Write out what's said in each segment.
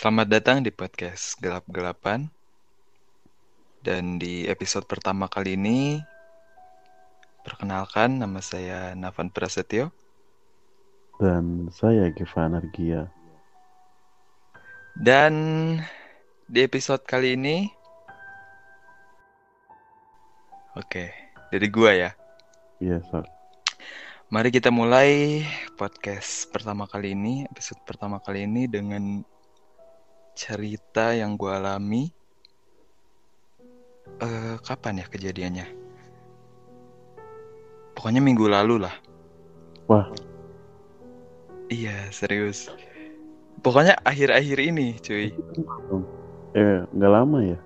Selamat datang di podcast Gelap-Gelapan. Dan di episode pertama kali ini, perkenalkan nama saya Navan Prasetyo. Dan saya Gevan Argia. Dan di episode kali ini, oke, dari gua ya. Iya, so. Mari kita mulai podcast pertama kali ini, episode pertama kali ini dengan cerita yang gue alami. Eh, kapan ya kejadiannya? Pokoknya minggu lalu lah. Wah, Iya, serius. Pokoknya akhir-akhir ini, cuy. eh nggak lama ya?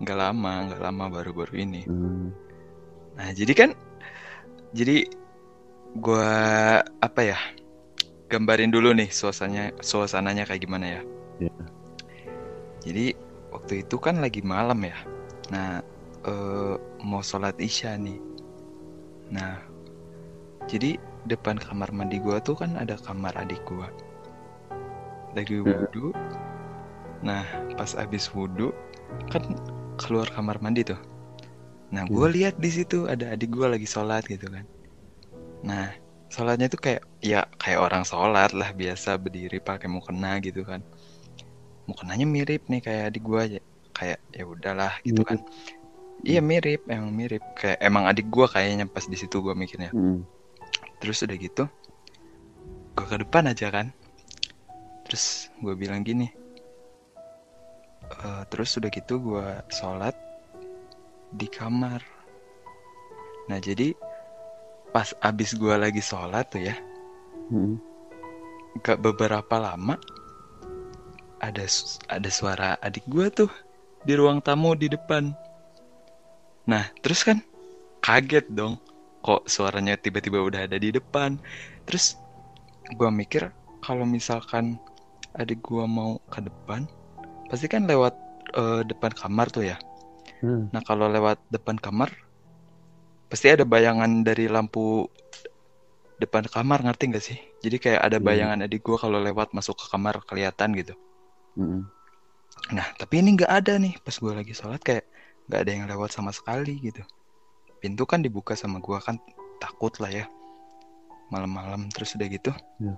Nggak lama, nggak lama baru-baru ini. Hmm. Nah, jadi kan, jadi gua apa ya? Gambarin dulu nih suasananya, suasananya kayak gimana ya? Iya. Jadi waktu itu kan lagi malam ya. Nah, eh, mau sholat isya nih. Nah, jadi depan kamar mandi gua tuh kan ada kamar adik gua. Lagi Iya. wudhu. Nah, pas abis wudhu kan keluar kamar mandi tuh. Nah, gue lihat di situ ada adik gue lagi sholat gitu kan. Nah, sholatnya tuh kayak ya kayak orang sholat lah biasa berdiri pakai mukena gitu kan. Mukenanya mirip nih kayak adik gue aja. Kayak ya udahlah gitu kan. Iya mirip, emang mirip. Kayak emang adik gue kayaknya pas di situ gue mikirnya. Hmm. Terus udah gitu, gue ke depan aja kan. Terus gue bilang gini. "Eh, terus udah gitu gue sholat di kamar. Nah jadi pas abis gue lagi sholat tuh ya, Hmm. gak beberapa lama ada ada suara adik gue tuh di ruang tamu di depan. Nah terus kan kaget dong, kok suaranya tiba-tiba udah ada di depan. Terus gue mikir kalau misalkan adik gue mau ke depan, pasti kan lewat eh, depan kamar tuh ya. Hmm. Nah kalau lewat depan kamar, pasti ada bayangan dari lampu depan kamar ngerti nggak sih? Jadi kayak ada Hmm. bayangan adik gue kalau lewat masuk ke kamar kelihatan gitu. Hmm. Nah tapi ini nggak ada nih pas gue lagi sholat kayak nggak ada yang lewat sama sekali gitu. Pintu kan dibuka sama gue kan takut lah ya malam-malam terus udah gitu. Ya.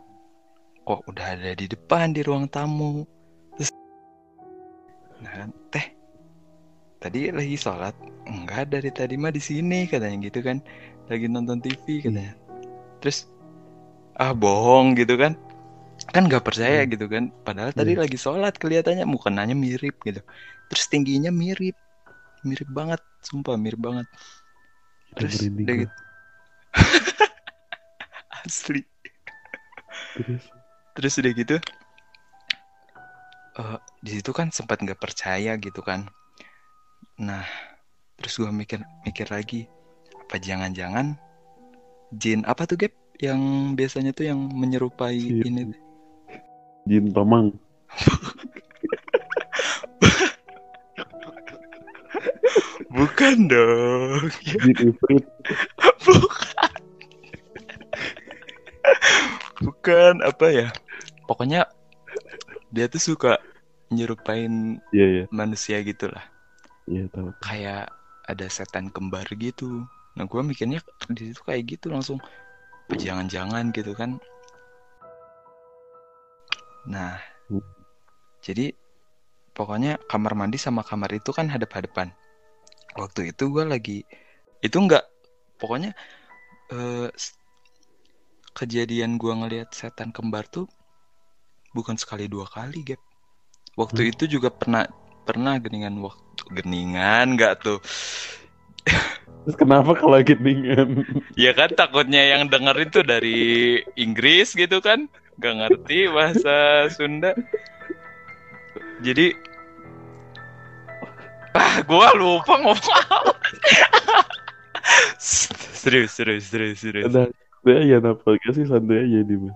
Kok udah ada di depan di ruang tamu. Terus, nah teh tadi lagi sholat enggak dari tadi mah di sini katanya gitu kan lagi nonton TV katanya terus ah bohong gitu kan kan nggak percaya Hmm. gitu kan. Padahal tadi Iya. lagi sholat kelihatannya mukenanya mirip gitu. Terus tingginya mirip. Mirip banget sumpah mirip banget. Terus udah gitu. Asli. Terus. terus udah gitu eh di situ kan sempat nggak percaya gitu kan. Nah terus gua mikir mikir lagi apa jangan-jangan jin apa tuh Gap? Yang biasanya tuh yang menyerupai Jin. ini Jin Tomang. bukan dong Jin Ifrit. bukan bukan apa ya pokoknya dia tuh suka nyerupain Iya, iya. manusia gitu lah Iya, tahu. kayak ada setan kembar gitu. Nah, gue mikirnya di situ kayak gitu langsung "Apa jangan-jangan gitu kan. Nah, Hmm. jadi pokoknya kamar mandi sama kamar itu kan hadap-hadapan. Waktu itu gue lagi itu enggak pokoknya eh, kejadian gue ngelihat setan kembar tuh bukan sekali dua kali, Gap. Waktu Hmm. itu juga pernah pernah geningan waktu geningan nggak tuh Terus kenapa kalau geningan? ya kan takutnya yang denger itu dari Inggris gitu kan nggak ngerti bahasa Sunda. Jadi ah gua lupa ngomong serius serius serius serius. Ada santai aja apa gak sih? Santai aja di mah.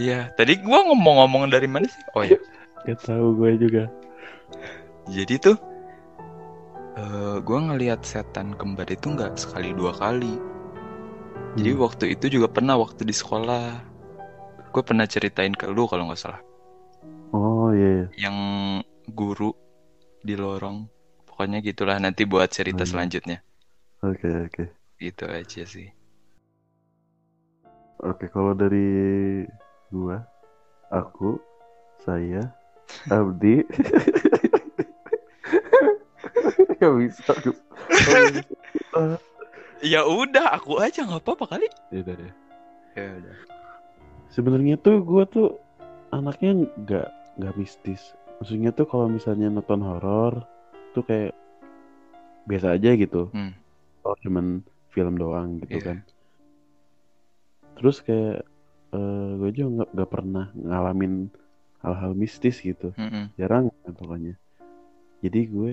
iya tadi gua ngomong-ngomong dari mana sih? Oh ya Gak tahu gue juga. jadi tuh eh gue ngelihat setan kembar itu nggak sekali dua kali. Jadi Hmm. waktu itu juga pernah waktu di sekolah gue pernah ceritain ke lu kalau nggak salah Oh Oh iya. iya. yang guru di lorong. Pokoknya gitulah nanti buat cerita Hmm. selanjutnya. Oke oke. Gitu aja sih. Oke kalau dari gua, aku, saya, Abdi. Gak bisa. Oh, bisa. Ya udah, aku aja nggak apa-apa kali. Yaudah deh. Ya udah. Sebenarnya tuh gua tuh anaknya nggak nggak mistis. Maksudnya tuh kalau misalnya nonton horor tuh kayak biasa aja gitu. Hmm. Oh cuman film doang gitu Iya. kan. Terus kayak eh gue juga nggak nggak pernah ngalamin hal-hal mistis gitu. Mm-mm. Jarang kan pokoknya. Jadi gue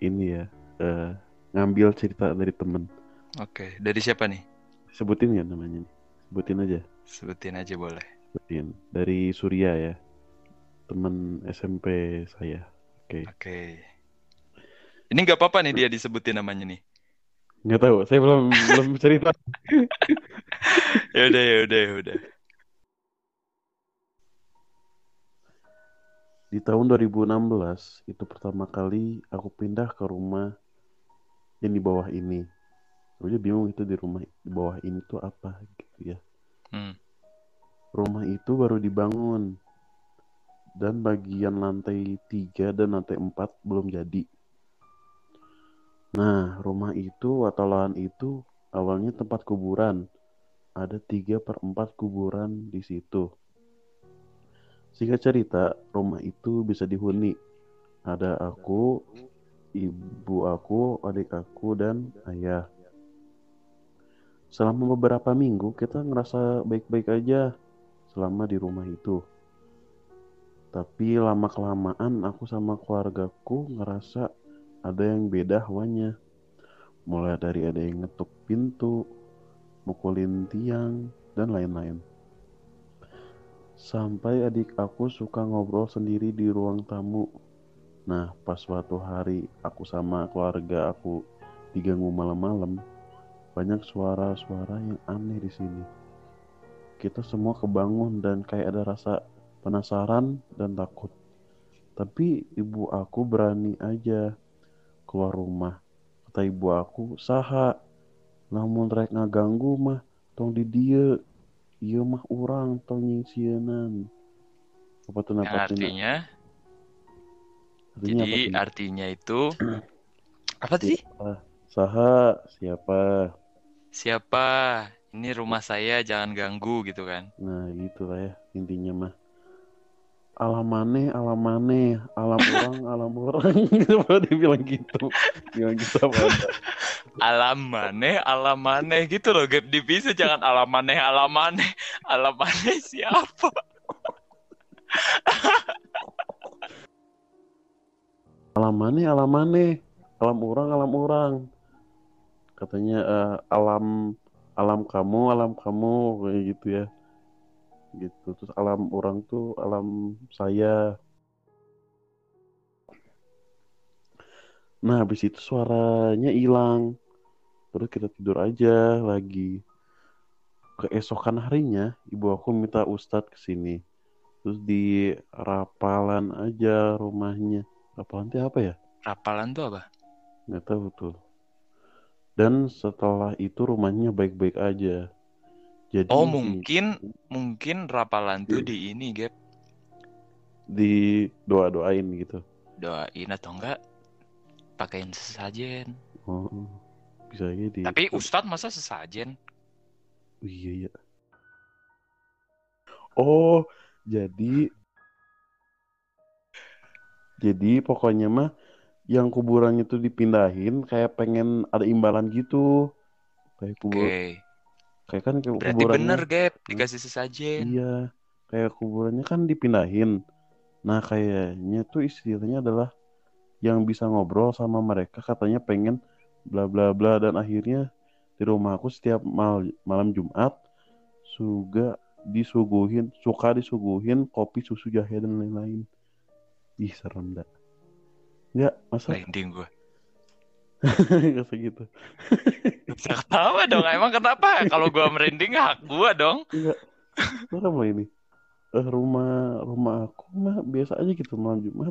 ini ya eh ngambil cerita dari temen. Oke, dari siapa nih? Sebutin ya namanya nih. Sebutin aja. Sebutin aja boleh. Sebutin. Dari Surya ya. Temen SMP saya. Oke. Oke. Ini nggak apa-apa nih dia disebutin namanya nih. Nggak tahu. Saya belum belum cerita. Ya udah, ya udah, ya udah. Di tahun 2016 itu pertama kali aku pindah ke rumah yang di bawah ini. Gue juga bingung itu di rumah di bawah ini tuh apa gitu ya. Hmm. Rumah itu baru dibangun dan bagian lantai 3 dan lantai 4 belum jadi. Nah, rumah itu atau lahan itu awalnya tempat kuburan. Ada 3 per 4 kuburan di situ. Singkat cerita, rumah itu bisa dihuni. Ada aku, ibu aku, adik aku, dan ayah. Selama beberapa minggu kita ngerasa baik-baik aja selama di rumah itu. Tapi lama-kelamaan aku sama keluargaku ngerasa ada yang beda hawanya. Mulai dari ada yang ngetuk pintu, mukulin tiang, dan lain-lain. Sampai adik aku suka ngobrol sendiri di ruang tamu. Nah, pas suatu hari aku sama keluarga aku diganggu malam-malam, banyak suara-suara yang aneh di sini. Kita semua kebangun dan kayak ada rasa penasaran dan takut. Tapi ibu aku berani aja keluar rumah. Kata ibu aku, saha. Namun rek ngaganggu mah, tong di dia. Iya mah orang tong tuh Yang apa tuh, Nak? artinya, Artinya jadi artinya itu apa? Siapa? Saha, siapa? Siapa? Ini rumah saya, jangan ganggu gitu kan? Nah gitu lah ya intinya mah. Alam maneh, alam orang, alam orang. Gitu kalau dibilang gitu. Bilang gitu apa ada. Alam maneh, alam maneh gitu loh, gap divisi jangan alam maneh, alam maneh, alam maneh siapa? Alam maneh, alam maneh, alam orang, alam orang. Katanya eh, alam alam kamu, alam kamu kayak gitu ya. Gitu. Terus alam orang tuh alam saya. Nah, habis itu suaranya hilang. Terus kita tidur aja lagi. Keesokan harinya, ibu aku minta ustadz ke sini. Terus di rapalan aja rumahnya. Rapalan itu apa ya? Rapalan tuh apa? Nggak tahu tuh. Dan setelah itu rumahnya baik-baik aja. Jadi Oh mungkin, mungkin rapalan tuh di ini, gap di doa-doain gitu. doain atau enggak pakein sesajen. Oh, bisa aja di. Tapi Ustadz masa sesajen? Oh, iya ya. Oh, jadi jadi pokoknya mah yang kuburannya tuh dipindahin kayak pengen ada imbalan gitu. Kayak kubur kayak kan kayak berarti kuburannya bener, gap dikasih sesajen. Iya, kayak kuburannya kan dipindahin. Nah, kayaknya tuh istilahnya adalah yang bisa ngobrol sama mereka katanya pengen bla bla bla dan akhirnya di rumah aku setiap mal malam Jumat juga disuguhin suka disuguhin kopi susu jahe dan lain-lain. Ih, serem dah. Enggak, masa Merinding gue. Nggak segitu. Bisa ketawa dong. Emang kenapa? Kalau gue merinding hak gue dong. Enggak. Loh ini. eh, rumah rumah aku mah biasa aja gitu malam Jumat.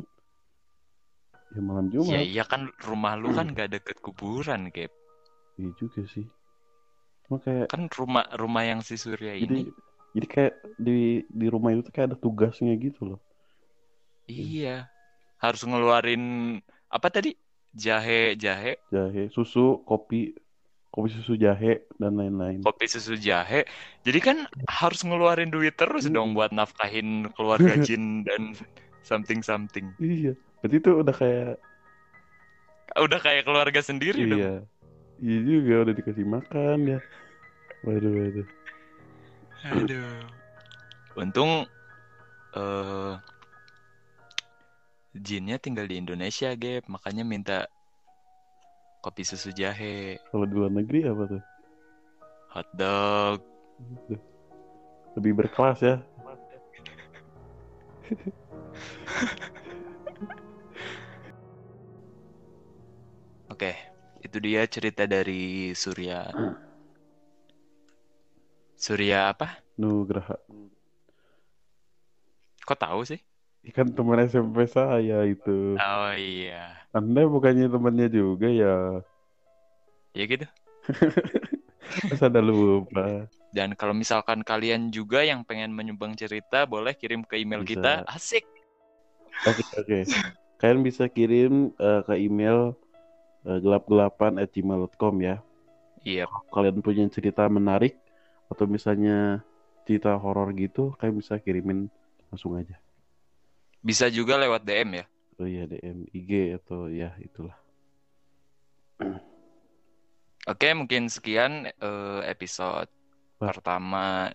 Ya malam Ya Jumat. iya kan rumah lu kan gak deket kuburan, Gap. Iya juga sih. Cuma kayak Kan rumah rumah yang si Surya jadi ini. jadi kayak di di rumah itu kayak ada tugasnya gitu loh. Iya. Harus ngeluarin apa tadi? Jahe, jahe, Jahe, susu, kopi, kopi susu jahe dan lain-lain. kopi susu jahe. Jadi kan harus ngeluarin duit terus Hmm. dong buat nafkahin keluarga jin dan something something. Iya. Berarti itu udah kayak Udah kayak keluarga sendiri dong. iya. Iya juga udah dikasih makan ya. Waduh, waduh. Aduh. Untung eh jinnya tinggal di Indonesia, Gap. Makanya minta kopi susu jahe, Kalau di luar negeri apa tuh? hot dog. Lebih berkelas ya. Oke, itu dia cerita dari Surya. Surya apa? Nugraha. Kok tahu sih? Ikan teman SMP saya itu. Oh iya, Anda bukannya temannya juga ya? ya gitu. Masa ada lupa? Dan kalau misalkan kalian juga yang pengen menyumbang cerita, boleh kirim ke email Bisa. kita. Asik. Oke, oke. Kalian bisa kirim eh, ke email eh, gelap-gelapan@gmail.com ya. Iya, Kalau kalian punya cerita menarik atau misalnya cerita horor gitu, kalian bisa kirimin langsung aja. Bisa juga lewat DM ya. Oh iya DM IG atau ya itulah. Oke, mungkin sekian eh, episode Wah. pertama.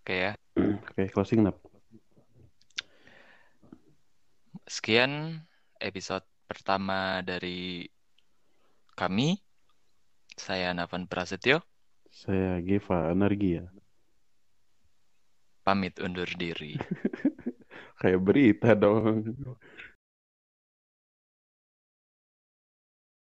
Oke ya. Oke, closing nap. Sekian episode pertama dari kami. Saya Navan Prasetyo, Saya Geva Energia. pamit undur diri. kayak berita dong.